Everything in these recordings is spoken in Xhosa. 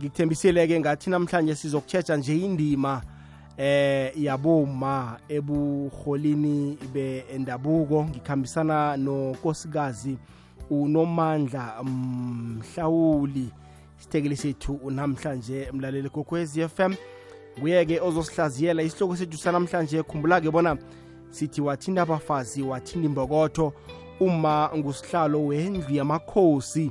ngikuthembisile-ke ngathi namhlanje sizokutshetsha nje indima eh yaboma ebuholini bendabuko ngikhambisana nokosikazi unomandla mhlawuli mm, isithekeli sethu unamhlanje mlaleli kokwezi FM nguye-ke ozosihlaziyela isihloko sethu sanamhlanje khumbula-ke bona sithi wathinta abafazi wathinta imbokotho uma ngusihlalo wendlu yamakhosi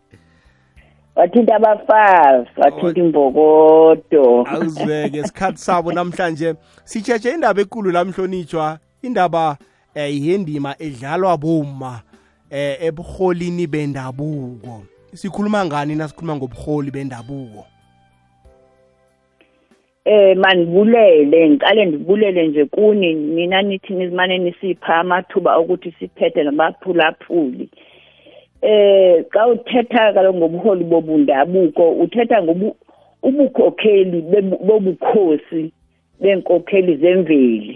wathinta abafazi wathinta imbokodo awuzeke isikhathi sabo namhlanje sitshetshe indaba ekulu lamhlonitshwa indaba eh yendima edlalwa boma eh ebuholini bendabuko sikhuluma ngani nasikhuluma ngobuholi bendabuko Eh mandibulele ngiqale ndibulele nje kuni nina nithi nizimane nisipha amathuba okuthi siphethe nabaphulaphuli. Eh xa uthetha kaloku ngobuholi bobundabuko uthetha ngobu ubukhokheli bobukhosi benkokheli zemveli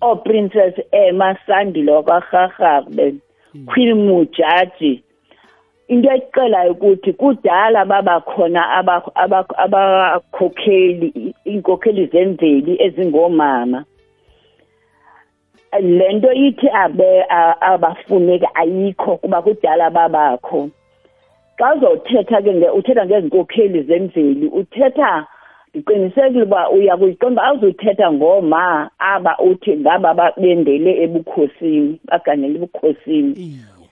ooprincess ema sandile wakwarharharbe hmm. queen mujaji into exelayo ukuthi kudala babakhona abakhokheli iinkokheli zemveli ezingoomama le nto ithi abafuneki ayikho kuba kudala babakho xa uzothetha ke uthetha ngezinkokheli zemveli uthetha ndiqinisekile uba uya kuyiqonda awuzuthetha ngooma aba uthi ngaba babendele ebukhosini baganele ebukhosini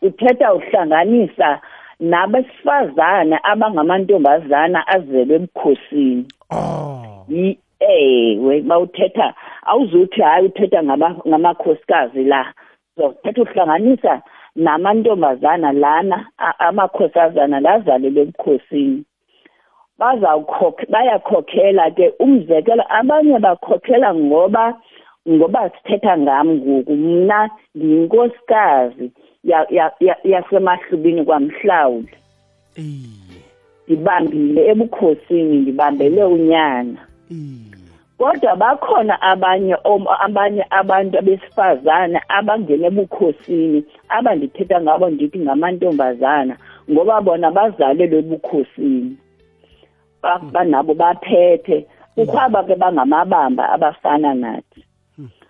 uthetha uhlanganisa nabesifazane abangamantombazana azelwe ebukhosini oh. ewe bawuthetha awuzuthi hayi uthetha ngamakhosikazi la Uzothatha uhlanganisa namantombazana lana amakhosazana lazalele ebukhosini bazawukhokhe bayakhokhela ke umzekelo abanye bakhokhela ngoba ngoba sithetha ngam ngoku mna ndiyinkosikazi yasemahlubini kwamhlawuli ndibambile ebukhosini ndibambele unyana kodwa bakhona abanye abanye abantu abesifazane abangene ebukhosini abandithetha ngabo ndithi ngamantombazana ngoba bona bazalelwe ebukhosini banabo baphethe kukho aba ke bangamabamba abafana nathi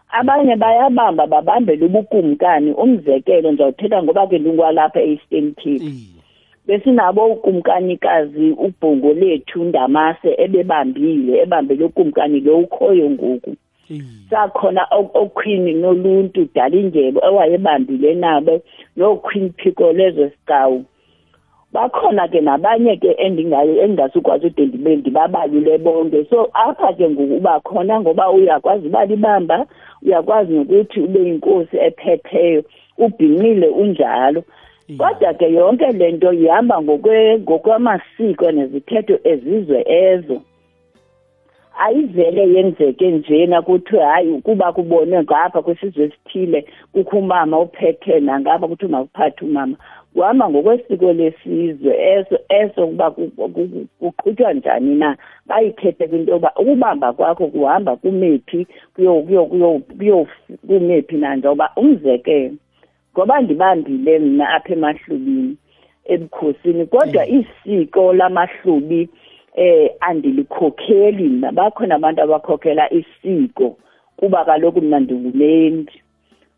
abanye bayabamba babambele ubukumkani umzekelo ndizawuthetha ngoba ke ndingwalapha e-eastern cape besinabo ukumkanikazi ubhongo lethu ndamase ebebambile ebambele ukumkani lo ukhoyo ngoku sakhona okhwini noluntu dala indlebe ewayebambile nabo nokhwini phiko lezwe sicawu no bakhona ke nabanye ke endingayo endingasukwazi ude ndibe ndibabalule bonke so apha ke ngoku uba khona ngoba uyakwazi uba libamba uyakwazi nokuthi ube yinkosi ephepheyo ubhinqile unjalo kodwa ke yonke le nto ihamba ngokwamasiko nezithetho ezizwe ezo ayivele yenzeke njena kuthi hayi ukuba kubonwe ngapha kwisizwe esithile kukho umama ophethe nangapha kuthi makuphathe umama kuhamba ngokwesiko lesizwe eso eso ukuba kuqhutywa njani na bayithethe kwinto yoba ukubamba kwakho kuhamba kumephi kumephi nanjengoba umzekelo ngoba ndibambile mna apha emahlubini ebukhosini kodwa mm. isiko lamahlubi eh andilikhokheli mna bakhona abantu abakhokhela isiko kuba kaloku mna ndingumendi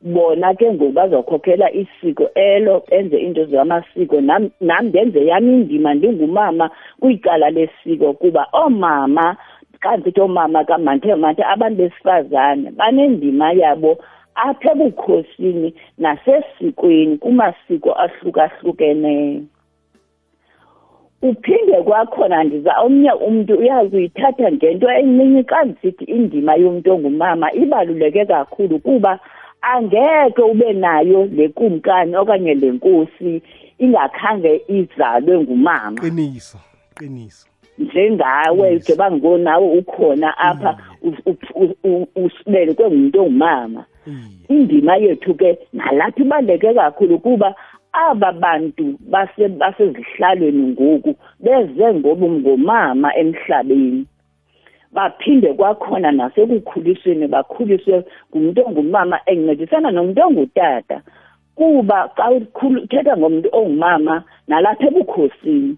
bona ke ngoku bazokhokhela isiko elo benze into zamasiko nam ndenze yam indima ndingumama kwicala lesiko kuba oomama kanti ke oomama kamanthe manthe abantu besifazane banendima yabo apha ebukhosini nasesikweni kumasiko ahlukahlukeneyo uphinde kwakhona ndiza omnye umntu uyakuyithatha ngento encinci xa ndisithi indima yomntu ongumama ibaluleke kakhulu kuba angeke ube nayo le kumkani okanye le nkosi ingakhange izalwe ngumama qiniso qiniso njengawe yes. ude bango nawe ukhona apha mm. usibele kwengumuntu ongumama mm. indima yethu ke nalapha ibaluleke kakhulu kuba aba bantu base basezihlalweni ngoku beze ngoba ngomama emhlabeni baphinde kwakhona nasekukhulisweni bakhuliswe ngumuntu ongumama encedisana nomuntu ongutata kuba xa uthetha ngomntu ongumama nalapha ebukhosini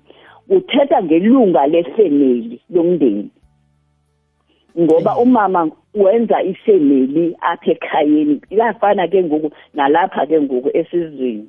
uthetha ngelunga lefemeli lomndeni ngoba mm. umama wenza ifemeli apha ekhayeni iyafana ke ngoku nalapha ke ngoku esizweni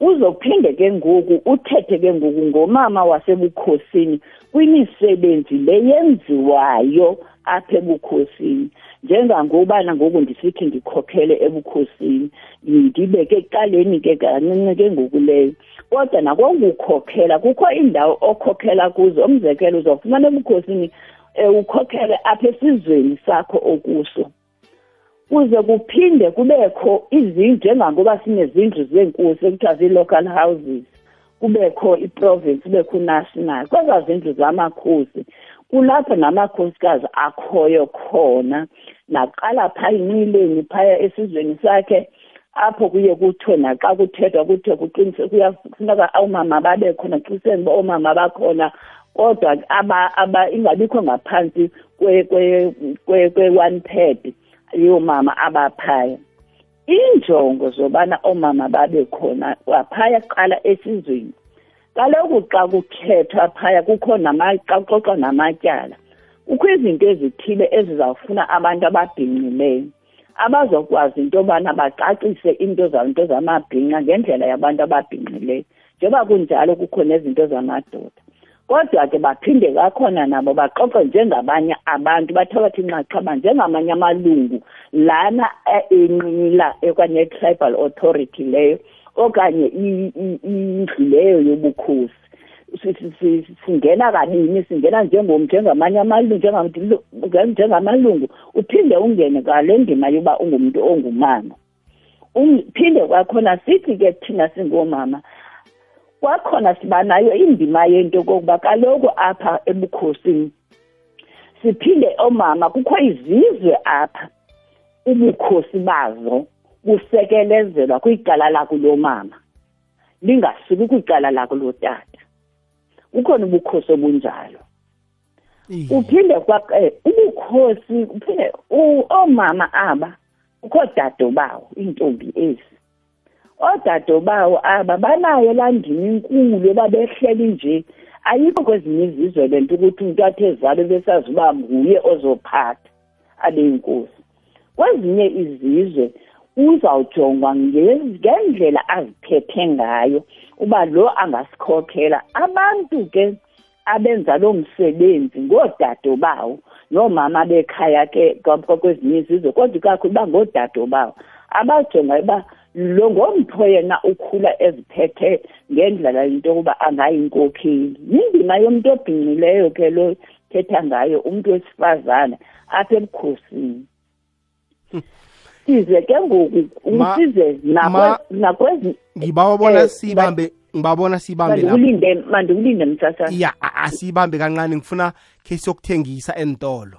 uzophinde ke ngoku uthethe ke ngoku ngomama wasebukhosini kwimisebenzi le yenziwayo apha ebukhosini njengangobana ngoku ndisithi ndikhokhele ebukhosini ndibeke eqaleni ke kancinci ke ngoku leyo kodwa nakokukhokhela kukho iindawo okhokhela kuzo umzekelo uzawufumana ebukhosini um ukhokhele apha esizweni sakho okuso kuze kuphinde kubekho izindlu njengangoba sinezindlu zeenkosi ekuthiwa zii-local houses kubekho iprovince kubekho unational kwezaa zindlu zamakhosi kulapho namakhosikazi akhoyo khona naqala phaa inqileni phaya esizweni sakhe apho kuye kuthiwe naxa kuthethwa kuthiwe kuqiniseke kuyafuneka oomama babe khona qiniseni uba oomama bakhona kodwa aba aba ingabikho ngaphantsi kwe-one third yoomama abaphaya iinjongo zobana oomama babe khona kwaphaya kuqala esizweni kaloku xa kuthethwa phaya kukho xa kuxoxwa namatyala kukho izinto ezithile ezizawufuna abantu ababhinqileyo abazokwazi into yobana bacacise into zanto zamabhinqa ngendlela yabantu ababhinqileyo njengoba kunjalo kukho nezinto zamadoda kodwa ke baphinde kakhona nabo baxoxe njengabanye abantu bathabathe inxaxhaba njengamanye amalungu lana eh, enqila okanye i-tribal authority leyo okanye indlu leyo yobukhosi singena kabini singena njengamanye amalungu njengamalungu uphinde ungene kwale ndima yoba ungumntu ongumama um, phinde kwakhona sithi ke thina singoomama kwakhona siba nayo indima yento kokuba kaloku apha ebukhosini siphinde omama kukho izizwe apha ubukhosi bazo kusekelezelwa kwicala lakulomama lingasuki kwicala lakho lotata ukhona ubukhosi obunjalo uphinde eh, ubukhosi uphinde oomama aba kukho dado bawo iintombi ezi oodado bawo aba banayo laa ndima inkulu yoba behleli nje ayikho kwezinye izizwe le nto ukuthi umntu athi ezalwe besazi uba nguye ozophatha abe yinkosi kwezinye izizwe uzawujongwa ngendlela aziphethe ngayo uba lo angasikhokhela abantu ke abenza loo msebenzi ngoodado bawo noomama bekhaya ke kwezinye izizwe kodwa ikakhulu uba ngoodado bawo abajongayo uba lo ngomtho yena ukhula eziphethe ngendlela into yokuba angayinkokheli yindima yomntu obhinqileyo ke lo thetha ngayo umntu wesifazane apha ebukhosini size ke ngoku usize nakwezi ngibawa bona eh, sibambe ngibabona siyibambe lapho mandikulinde mthatha ya asiyibambe kancane ngifuna khe siyokuthengisa entolo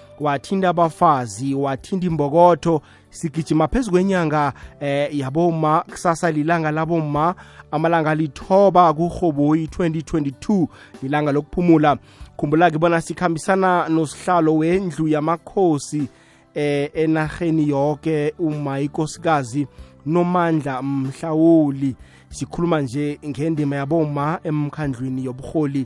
wathinta abafazi wathinta imbokotho sigijima phezu kwenyanga eh yaboma kusasa lilanga laboma amalanga lithoba kurhoboyi 2022 lilanga lokuphumula khumbula-ke bona sikhambisana nosihlalo wendlu yamakhosi eh enarheni yonke uma ikosikazi nomandla mhlawuli sikhuluma nje ngendima yaboma emkhandlwini yobuholi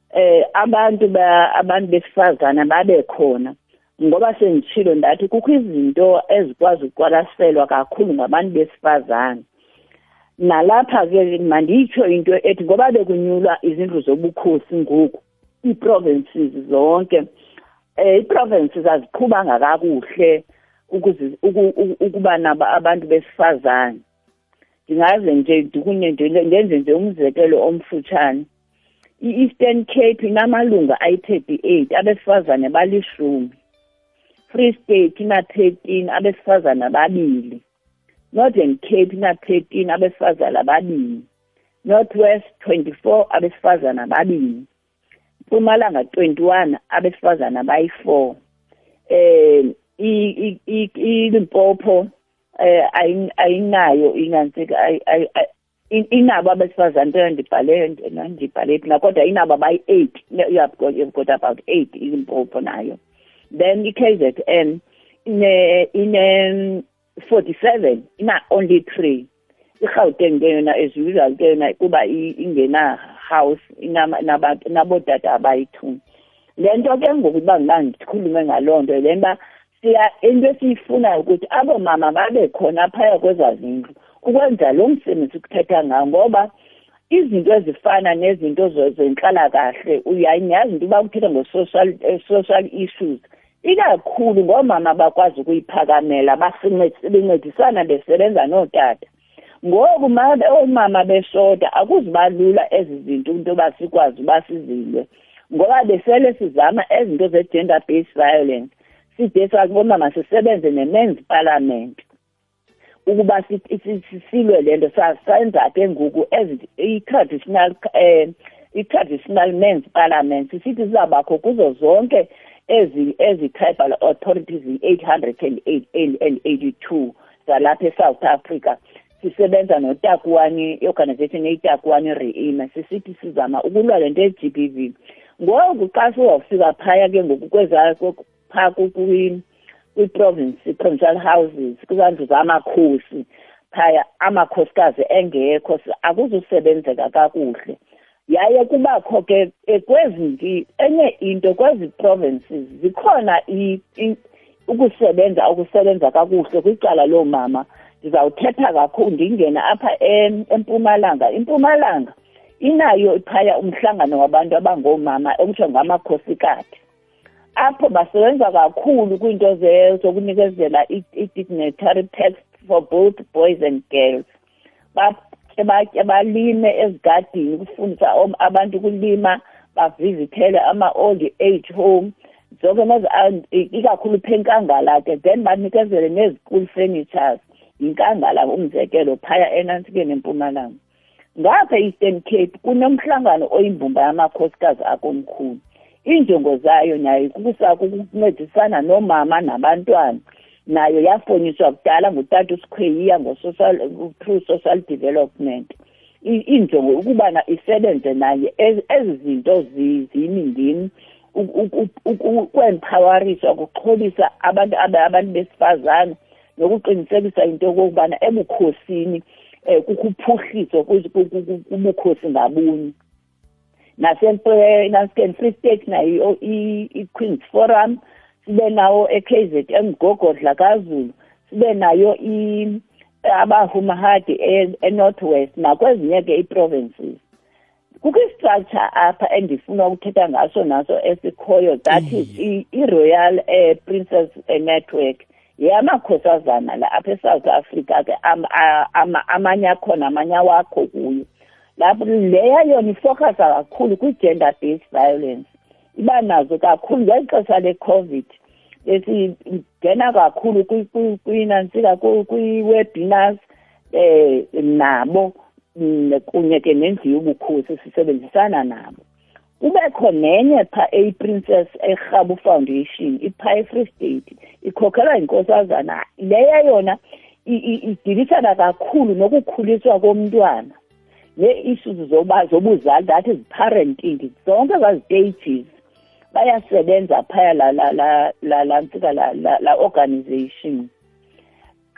eh abantu ba abantu besifazana babe khona ngoba sengitshilo ndathi kukho izinto ezikwazi ukuqwalaselwa kakhulu ngabantu besifazane nalapha ke manditsho into ethi ngoba bekunyulwa izindlu zobukhosi ngoku ii-provinces zonke um eh, ii-provinces aziqhubanga kakuhle ukuba nabo abantu besifazane ndingaze nje ndikunye ndenze nje umzekelo omfutshane i-eastern cape inamalunga ayi-38 abesifazane balishumi free state ina-13 abesifazane ababili northern cape ina-13 abesifazane ababili northwest 24 abesifazane ababili Mpumalanga 21 abesifazana bayi4 eh iLimpopo eh ayinayo ingansika inabo abesifazane into ndibhale ndibhale phi kodwa inabo abayi-eight you have got, you've got about eight ilimpopo nayo then i-k z n ine 47 ina only three irhawuteng ke yona as usual ke yona kuba ingena house inabodata abayi-two le nto ke ngoku uba ngiba ndikhulume ngaloo nto le ntoba siya into esiyifunayo ukuthi abo mama babe khona phaya kweza zindlu ukwenza lo msebenzi kuthetha ngawo ngoba izinto ezifana nezinto zenhlalakahle uyayazi into uba kuthetha ngo-social eh, social issues ikakhulu ngoomama bakwazi ukuyiphakamela bancedisana besebenza nootata ngoku oomama beshota akuziba lula ezi zinto into yoba sikwazi uba sizilwe ngoba besele sizama ezinto ze-gender based violence side sakuba mama sisebenze ne-men's parliament ukuba silwe le nto senza ke ngoku as i-traditional um i-traditional men's parliament sithi sizabakho kuzo zonke ezi ezi-tribal authorities i-eight hundred and eighty two zalapha esouth africa sisebenza notakuwani i-organization eyitakuwani reima sisithi sizama ukulwa le nto e-g b v ngoku xa sizawufika phaya ke ngoku phaa kwi-province i-provincial houses kwizandlu zamakhosi phaya amakhosikazi engekho akuzusebenzeka kakuhle yaye kubakho ke eh, kwezi enye into kwezi provinces zikhona ukusebenza okusebenza kakuhle kwicala loomama ndizawuthetha kakhulu ndingene apha empumalanga impumalanga inayo iphaya umhlangano wabantu abangoomama okuthiwa ngamakhosikathi apho basebenza kakhulu kwiinto zokunikezela i-dignitary tax for both boys and girls balime ezigadini kufundisa abantu kulima bavizithele ama-old age home zonke nezi ikakhulu pha enkangala ke then banikezele nezi-school furnitures yinkangala umzekelo phaya enantsikeni empumalanga ngapha eastern cape kunomhlangano oyimbumba yamakhosikazi akomkhulu iinjongo zayo nayo kukusakho ukuncedisana noomama nabantwana nayo yafonyiswa kudala ngutata usikhweyiya through social development iinjongo ukubana isebenze naye ezi zinto zimi ndim ukweemphawariswa kuxhobisa abantu abantu besifazane nokuqinisekisa into yokokubana ebukhosini um kukho uphuhliso kubukhosi ngabunye nasempenaskeni free state nayo i-queens forum sibe nawo e-k z m gogodla kazulu sibe nayo abahumahadi e-north west nakwezinye ke ii-provinces kukho istructure apha endifuna ukuthetha ngaso naso esikhoyo that is mm. i-royal eh, princess eh, network yeyamakhosazana la apha esouth africa ke amanye akhona amanye awakho kuyo lapho leya yona ifocusa kakhulu kwi-gender based violence iba nazo kakhulu ngeli xesha lecovid besingena kakhulu kwinantsika kwi-webinars um nabo mm, kunye ke nendlu yobukhosi sisebenzisana nabo kubekho nenye pha eyi-princess erhabu foundation ipha efree state ikhokhelwa yinkosazana leya yona idilishana kakhulu nokukhuliswa komntwana nee-issues zoba zobuzali that is parenting zonke zaziteyijizi bayasebenza phaya la la la la la ntsika la la, la organization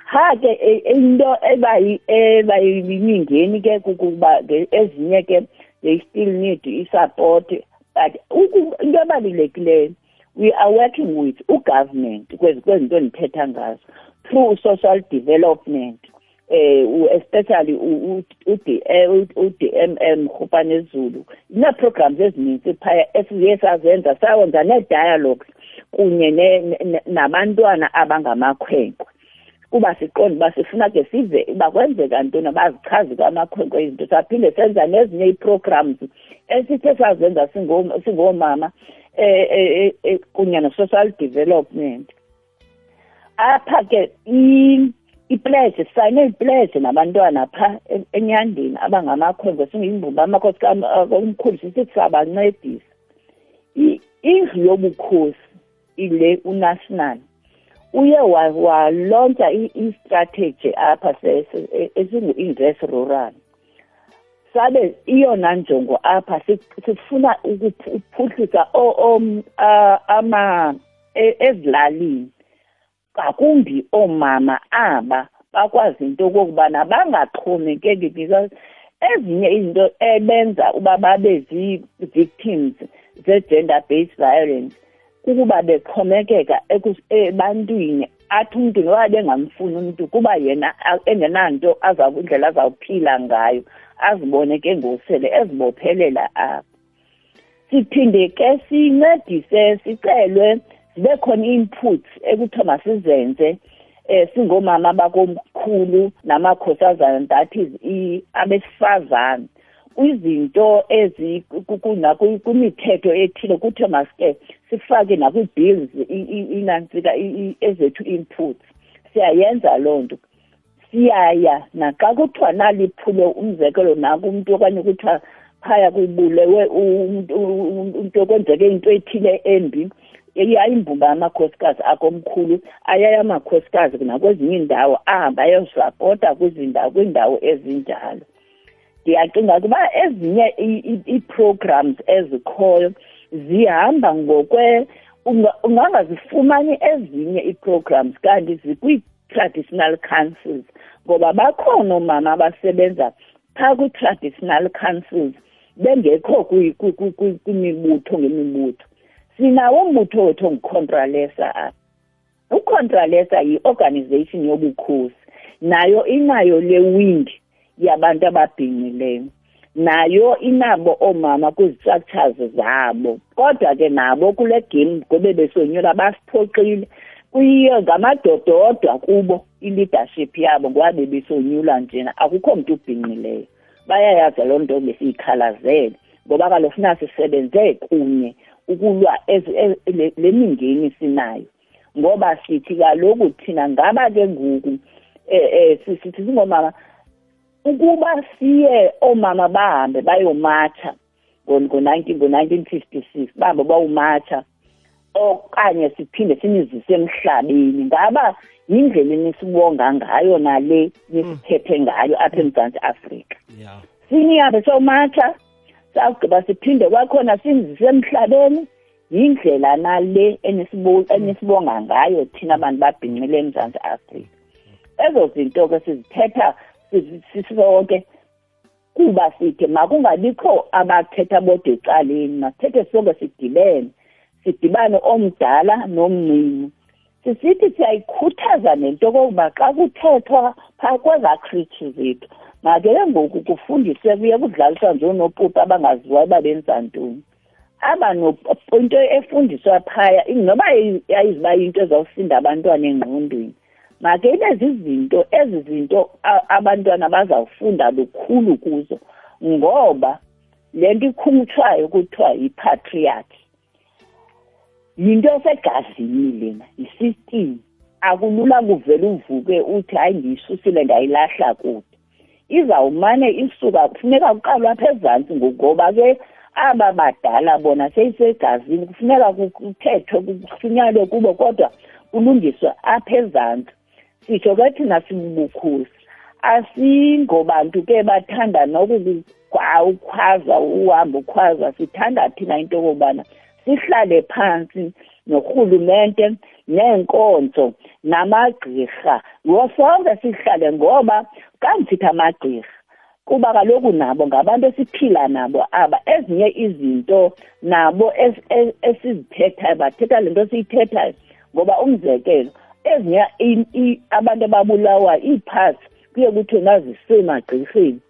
ha ke e, into ebayi ebayimingeni ke kukuba ezinye ke they still need i-support but into ebalulekileyo we are working with ugovernment kwezinto endithetha ngazo through social development eh especially uDMM eh, Mkhupane Zulu ina programs eziningi phaya esiye sazenza sawenza ne dialogue kunye nabantwana abangamakhwenkwe kuba siqonde uba sifuna ke sive uba kwenzeka ntona bazichaze kwamakhwenkwe izinto saphinde senza nezinye ii-programs esithe sazenza singoomama um eh, eh, kunye ne-social development apha ke ipledge sayine ipledge nabantwana pha e-, enyandini abangamakhwenkwe singiyimbumba amakhosiomkhulu uh, sithi siyabancedisa indlu yobukhosi ile unational uye walontsha istrategy apha e-, esingu-ingress rural sabe iyona njongo apha sifuna ukuphuhlisa ama e, ezilalini ngakumbi oomama aba bakwazi into okokubana bangaxhomekeki because ezinye izinto ebenza uba babe zii-victims ze-gender based violence kukuba bexhomekeka ebantwini athi umntu noba bengamfuni umntu kuba yena engenanto indlela azawuphila ngayo azibone ke ngosele ezibophelela apho siphinde ke sincedise sicelwe zibe khona input ekuthiwa masizenze eh singomama bakomkhulu namakhosazana that is abesifazane kwizinto ezi kwimithetho ethile kuthiwa masike sifake nakwi-bills inantsika ezethu inputs siyayenza loo nto siyaya naxa kuthiwa naliphulo umzekelo nakumntu okanye kuthiwa phaya kubulewe umntu okwenzeke into ethile embi yayimbumba amakhosikazi akomkhulu ayaya amakhosikazi nakwezinye iindawo ahamba ayosapota kwizindawo kwiindawo ezinjalo ndiyacinga ukuba ezinye ii-programs ezikhoyo zihamba ngokwe ungangazifumani ezinye ii-programs kanti traditional councils ngoba bakhona omama abasebenza pha kwi-traditional councils bengekho kwimibutho ngemibutho sinawo umbutho wethu ongucontralesa apha ucontralesa yi-organization yobukhosi nayo inayo le windi yabantu ababhinqileyo nayo inabo oomama kwizi-structures zabo kodwa ke nabo kule game ngobe besonyula basiphoxile kuyiyo ngamadoda odwa kubo i-leadership yabo ngoba bebesonyulwa njena akukho mntu ubhinqileyo bayayazi loo nto besiyikhalazele ngoba kaloku funa sisebenze kunye ukulwa le mingeni sinayo ngoba sithi kaloku thina ngaba ke ngoku um eh, eh, sithi singoomama ukuba siye oomama bahambe bayomatsha ngo-nineteen ngo-nineteen fifty six bahambe bawumatsha okanye siphinde sinizise emhlabeni ngaba yindlela enisibonga ngayo nale nisiphethe ngayo apha emzantsi afrika siniyabe somatsha sakugqiba siphinde kwakhona sinizise emhlabeni yindlela nale enisibonga ngayo thina bantu babhinqile emzantsi afrika ezo zinto ke sizithetha sisonke kuba sithi makungabikho abathetha bodwa ecaleni masithethe sonke sidibene sidibane omdala nomncinci sisithi siyayikhuthaza nento kokuba xa kuthethwa phaa kwezakrithi zethu make ke ngoku kufundiswe kuye kudlaliswa nje oonoputi abangaziwayo uba benza ntoni aba into efundiswa phaya noba yayiziba yinto ezawusinda abantwana engqondweni make ibe zizinto ezi zinto abantwana bazawufunda lukhulu kuzo ngoba le nto ikhumthwayo kuthiwa yipatriyakhi yinto esegazini lena yisistini akulula kuvele uvuke uthi hayi ndiyisusile ndayilahla kude izawumane isuka kufuneka kuqalwe apha ezantsi ngokuba ke aba badala bona seyisegazini kufuneka kuthethwe kusinyalwe kubo kodwa kulungiswe apha ezantsi sitsho ke thina sibubukhosi asingobantu ke bathanda nokukhwaza uhambo ukhwaza sithanda thina into yokubana sihlale phansi norhulumente neenkonzo namagqirha ngosonke sihlale ngoba kandithetha amagqirha kuba kaloku nabo ngabantu esiphila nabo aba ezinye izinto nabo esizithethayo bathetha le nto siyithethayo ngoba umzekelo ezinye abantu ababulawayo iiphasi kuye kuthiwe nazisemaGqirheni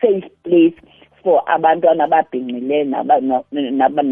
safe place for abantwana ababhinqileyo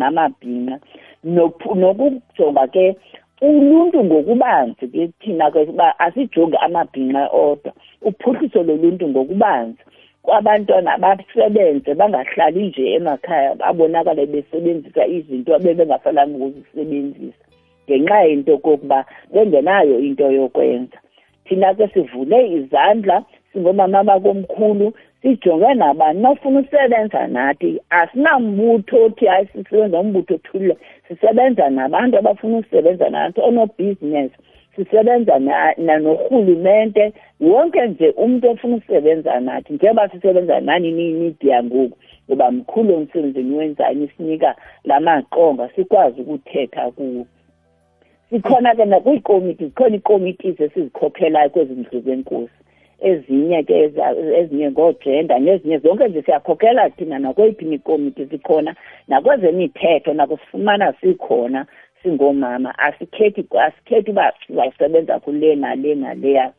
namabhinqa nokujonga ke uluntu ngokubanzi ke thina ke uba asijongi amabhinqa odwa uphuhliso loluntu ngokubanzi kwabantwana basebenze bangahlali nje emakhaya babonakale besebenzisa izinto abebengafanelanga ukuzisebenzisa ngenxa yento kokuba bengenayo into yokwenza thina ke sivule izandla singomama bakomkhulu sijonge nabani nofuna usebenza nathi asinambutho othi hayi sisebenza umbutho othulile sisebenza nabantu abafuna usebenza nathi onobhizinesi sisebenza norhulumente wonke nje umuntu ofuna usebenza nathi njengoba sisebenza nani niyimidiya ngoku ngoba mkhulu umsebenzini wenzani sinika la maqonga sikwazi ukuthetha kuwo sikhona ke nakwiikomiti zikhona iikomiti esizikhokhelayo kwezi ndlu zenkosi ezinye ke ezinye ngoojenda nezinye zonke nje siyakhokhela thina nakweyiphi imikomiti sikhona nakwezemithetho nakusifumana sikhona singomama asikhethi asikhethi uba sizakusebenza kule nale naleya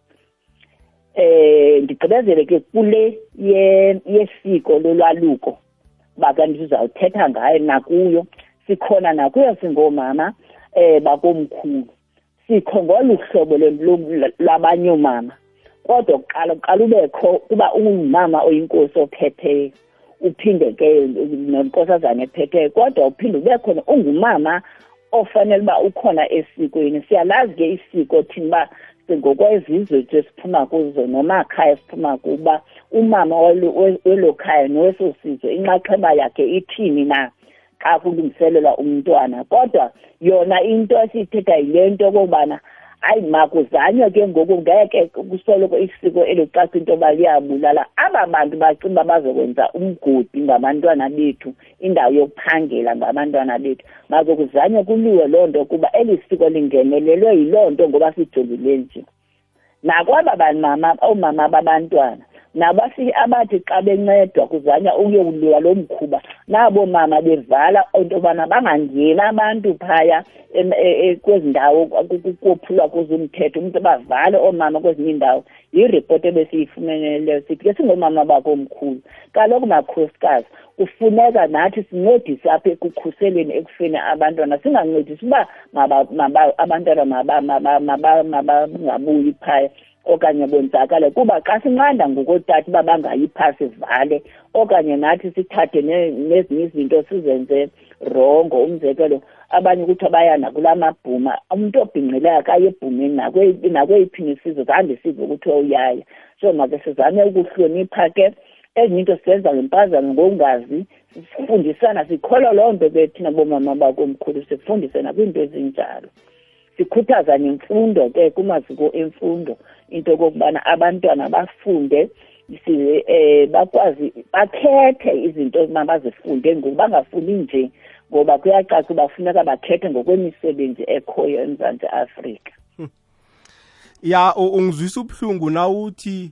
eh ndigqibezele ke kule yesiko lolwaluko baka ndizawuthetha ngayo nakuyo sikhona nakuyo singomama eh bakomkhulu sikho ngolu hlobo lwabanye oomama kodwa kuqala kuqala ubekho kuba ungumama oyinkosi ophetheyo uphinde ke nenkosazana ephetheyo kodwa uphinde ube khona ungumama ofanele uba ukhona esikweni siyalazi ke isiko thina uba ngokwezizwe nje siphuma kuzo nomakhaya siphuma kuba umama welo khaya noweso sizwe inxaxheba yakhe ithini na xa kulungiselelwa umntwana kodwa yona into esiyithetha yile nto okokubana hayi makuzanywe ke ngoku ngeke kusoloko isiko elucaca into yoba liyabulala aba bantu bacinga bazokwenza umgodi ngabantwana bethu indawo yokuphangela ngabantwana bethu mazokuzanywe kuliwe loo nto kuba eli siko lingenelelwe yiloo nto ngoba sijongile nje nakwaba bamama oomama babantwana nabafike abathi xa bencedwa kuzanywa ukuyowuliwa lo mkhuba nabo mama bevala into yobana bangangeni abantu phaya e, e, kwezi ndawo kophulwa kuzo umthetho umntu bavale oomama kwezinye iindawo yiripoti ebesiyifumeneleyo sithi ke singoomama bakomkhulu kaloku makhosikazi kufuneka nathi sincedise apha ekukhuseleni ekufeni abantwana singancedisi uba abantwana mabangabuyi phaya okanye bonzakale kuba xa sinqanda ngokotata uba bangayi phaa sivale okanye nathi sithathe nezinye izinto sizenze rongo umzekelo abanye kuthiwa baya nakula mabhuma umntu obhinqileyo akaye ebhumeni nakweyiphi nesizwe zange sive kuthiwa uyaya so make sizame ukuhlonipha ke enye into siyenza ngempazamo ngokungazi sifundisana sikholwa loo nto ke thina boomama bakomkhulu sifundise nakwiinto ezinjalo sikhuthaza nemfundo ke kumaziko emfundo into yokokubana abantwana bafunde um bakwazi bakhethe izinto mabazifunde ngoku bangafundi nje ngoba kuyacaca uba funeka bakhethe ngokwemisebenzi ekhoyo emzantsi afrika hmm. ya ungizwisa ubuhlungu nawuthi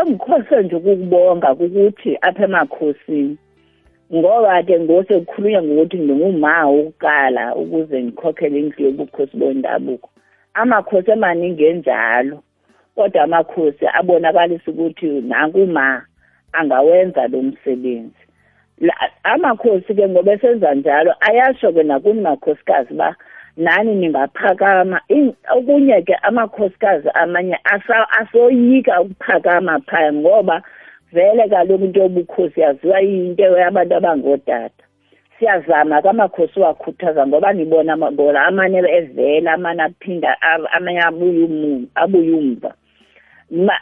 okukhose nje ukukubonga ukuthi apha emakhosini ngoba ke ngose kukhulunywa ngokuthi nginguma ukuqala ukuze ngikhokhele indlu yobukhosi bendabuko amakhosi emaningi enjalo kodwa amakhosi abonakalisa ukuthi nakuma angawenza lo msebenzi amakhosi ke ngoba esenza njalo ayasho ke nakuni makhosikazi uba nani ningaphakama okunye ke amakhosikazi amanye asoyika ukuphakama phaya ngoba vele kaloku into yobukhosi yaziwa yinto yabantu abangootata siyazama kamakhosi wakhuthaza ngoba nibona amabona amane evela amane aphinda amanye abuye umva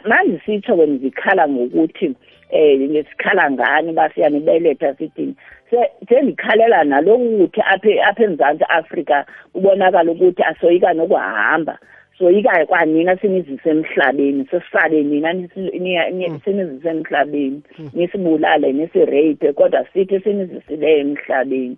manje sitsho ke ndikhala ngokuthi um sikhala ngani uba siyanibeletha sithini sendikhalela naloku ukuthi apha emzantsi afrika kubonakala ukuthi asoyika nokuhamba soyikayo kwanina sinizise emhlabeni sesale nina hmm. sinizise emhlabeni hmm. nisibulale nisirape kodwa sithi sinizisileyo emhlabeni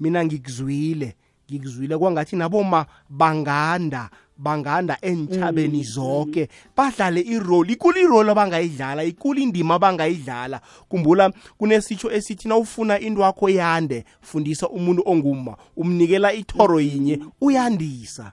mina ngikuzwile ngikuzwile kwangathi naboma banganda banganda enitshabeni mm. zonke badlale iroli ikuli iroli abangayidlala ikuli indima abangayidlala kumbula kunesitsho esithi na ufuna into yakho yande fundisa umuntu onguma umnikela ithoro yinye uyandisa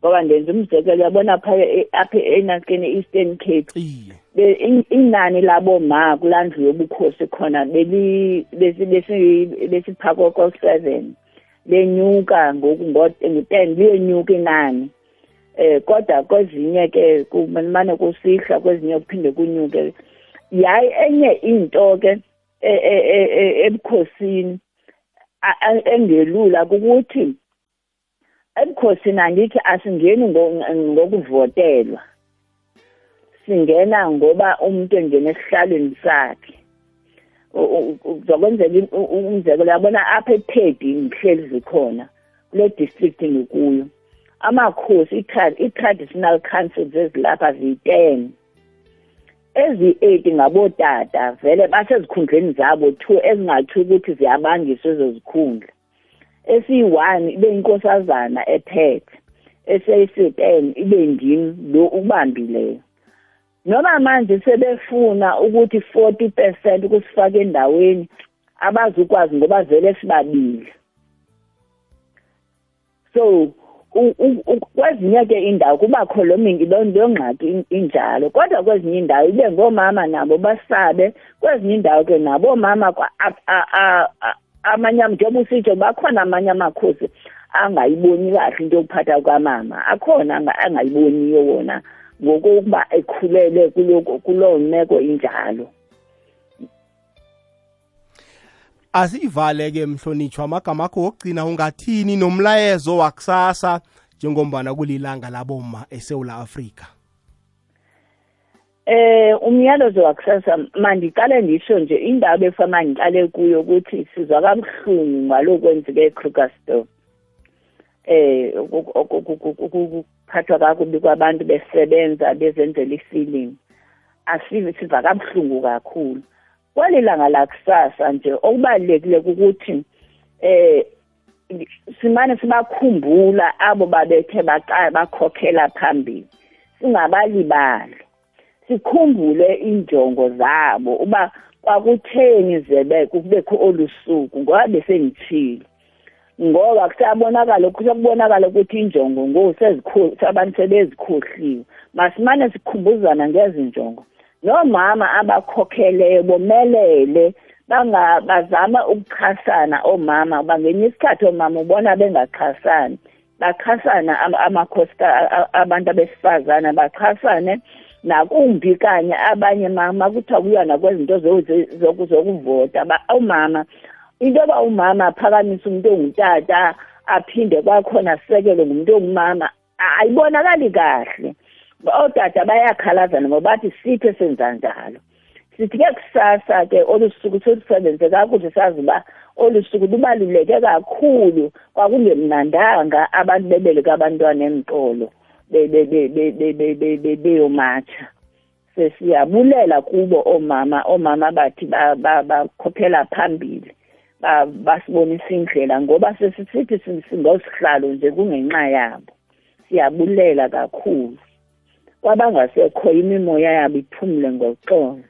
ngoba ndenza umzekelo yabona pha e, apha enakeni e-eastern cape inani laboma kulaa ndlu yobukhosi khona besiphakwa ko-seven lenyuka ngoku ngu-ten liyenyuka inani um kodwa kwezinye ke kumane kusihla kwezinye kuphinde kunyuke yaye enye into ke e, e, ebukhosini engelula kukuthi ebukhosini andithi asingeni ngokuvotelwa singena ngoba umuntu engena esihlalweni sakhe uzokwenzela umzekelo yabona apha ephedi ngihleli zikhona kule district ngikuyo amakhosi i-traditional councils ezilapha ziyi-ten eziyi-eight ngabotata vele basezikhundleni zabo two ezingathi ukuthi ziyabangiswa ezo zikhundla esiyi-one ibe inkosazana ephethe eseyiseten ibe ndim lo ubambileyo noma manje sebefuna ukuthi 40 percent ukusifaka endaweni abazukwazi ngoba vele sibabili so kwezinye ke indawo kubakho lo mingi loo nto yongxaki injalo kodwa kwezinye indawo ibe ngoomama nabo basabe kwezinye indawo ke naboomama amanye njengoba usitsho bakhona amanye amakhosi angayiboni kahle into yokuphatha kwamama akhona angayiboniyo wona ngokuba ekhulele kuloo meko injalo asiyivale ke mhlonitshwa amagama akho wokugcina ungathini nomlayezo wakusasa njengombana kulilanga laboma esewula afrika Eh umyalezo wakusasa mandiqale ndisho nje indaba efama ngiqale kuyo ukuthi sizwa kabuhlungu ngalokwenzeke eKrugersdorp. Eh ukuphathwa kakubi kwabantu besebenza bezenzela isilingo. Asive siva kabuhlungu kakhulu. kweli langa lakusasa nje okubalulekile ukuthi eh simane sibakhumbula abo babethe baqala bakhokhela phambili singabalibali sikhumbule injongo zabo uba kwakutheni ze kube kho olusuku ngoba besengithile ngoba kusabonakala kusakubonakala ukuthi injongo ngoku sezikhulu abantu sebezikhohliwe masimane sikhumbuzana ngezi njongo nomama abakhokheleyo bomelele bazama ukuchasana oomama uba ngenye isikhathi oomama ubona bengaxhasani baxhasana amakhosta abantu abesifazane baxhasane nakumbi kanye abanye mama kuthiwa kuyiwa nakwezinto zokuvota umama into yoba umama aphakamisa umuntu ongutata aphinde kwakhona asekelwe ngumuntu ongumama ayibonakali kahle ootata bayakhalazana ngoba bathi siphi esenza njalo sithi ke kusasa ke olu suku solusebenze kakuhle sazi uba olu suku lubaluleke kakhulu kwakungemnandanga abantu bebeleke abantwana emqolo beyomatsha sesiyabulela kubo oomama oomama bathi bakhophela phambili basibonisa indlela ngoba sesisithi singosihlalo nje kungenxa yabo siyabulela kakhulu kwabangasekho imimoya yabo iphumule ngoxolo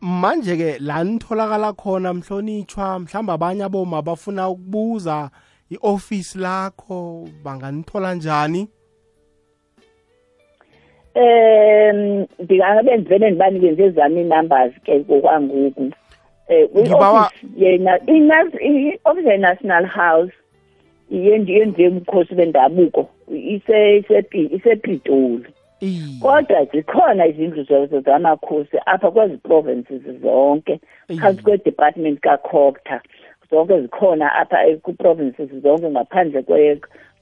manje ke la nitholakala khona mhlonitshwa mhlawumbe abanye aboma bafuna ukubuza i-ofisi lakho banganithola njani um ndingabe ndivele ndibanike nje ezami ii-numbers ke kokwangoku um eh, i-ofisi yenational house yenziwe umkhosi bendabuko isepitoli kodwa zikhona izindlu zamakhosi apha kwezi provinces zonke phantsi kwedepartment kakhokta zonke zikhona apha kwiprovinces zonke ngaphandle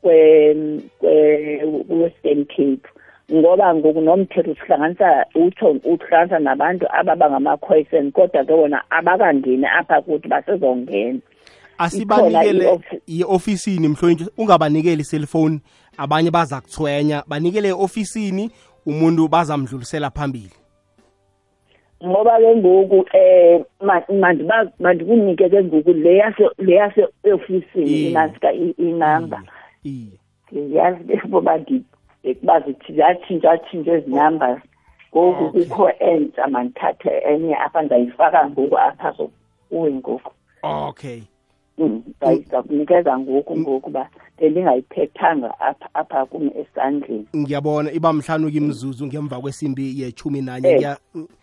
kwe-western cape ngoba ngoku nomthetho sihlanganisa utsho uhlanganisa nabantu ababa ngamakhwesen kodwa ke wona abakangeni apha kuthi basezongena asibanikele i-ofisini mhlonitshi ungabanikeli iselfoni abanye baza kuthwenya banikele e-ofisini umuntu bazamdlulisela phambili ngoba ke ngoku um mandikunike ke ngoku le yase-ofisini inasika inamba mm, ndiyazi bekuboba bekuba zatshintshatshintsha ezi numbers ngoku okay. kukho entsha mandithathe enye apha ndayifaka ngoku apha kuwe ngoku okay mm, ndakunikeza ngoku mm. ngoku uba bendingayiphethanga apha apha kum esandleni ngiyabona iba mhlanu kimzuzu ngemva kwesimbi yeshumi nanye eh.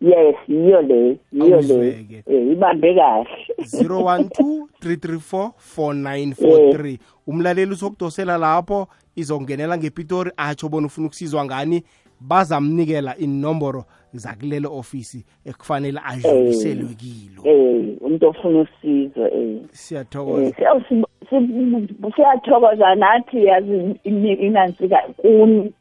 yes yiyo le yiyo le eh, ibambe kahle 0123344943 umlaleli usokudosela lapho izongenela ngepitori atsho bona ufuna ukusizwa ngani bazamnikela inomboro zakulele ofisi ekufanele adluliselwe eh, kilo eh umuntu ofuna usizo eh siyathokoza eh, siyathokoza nathi yazi inantsika kuni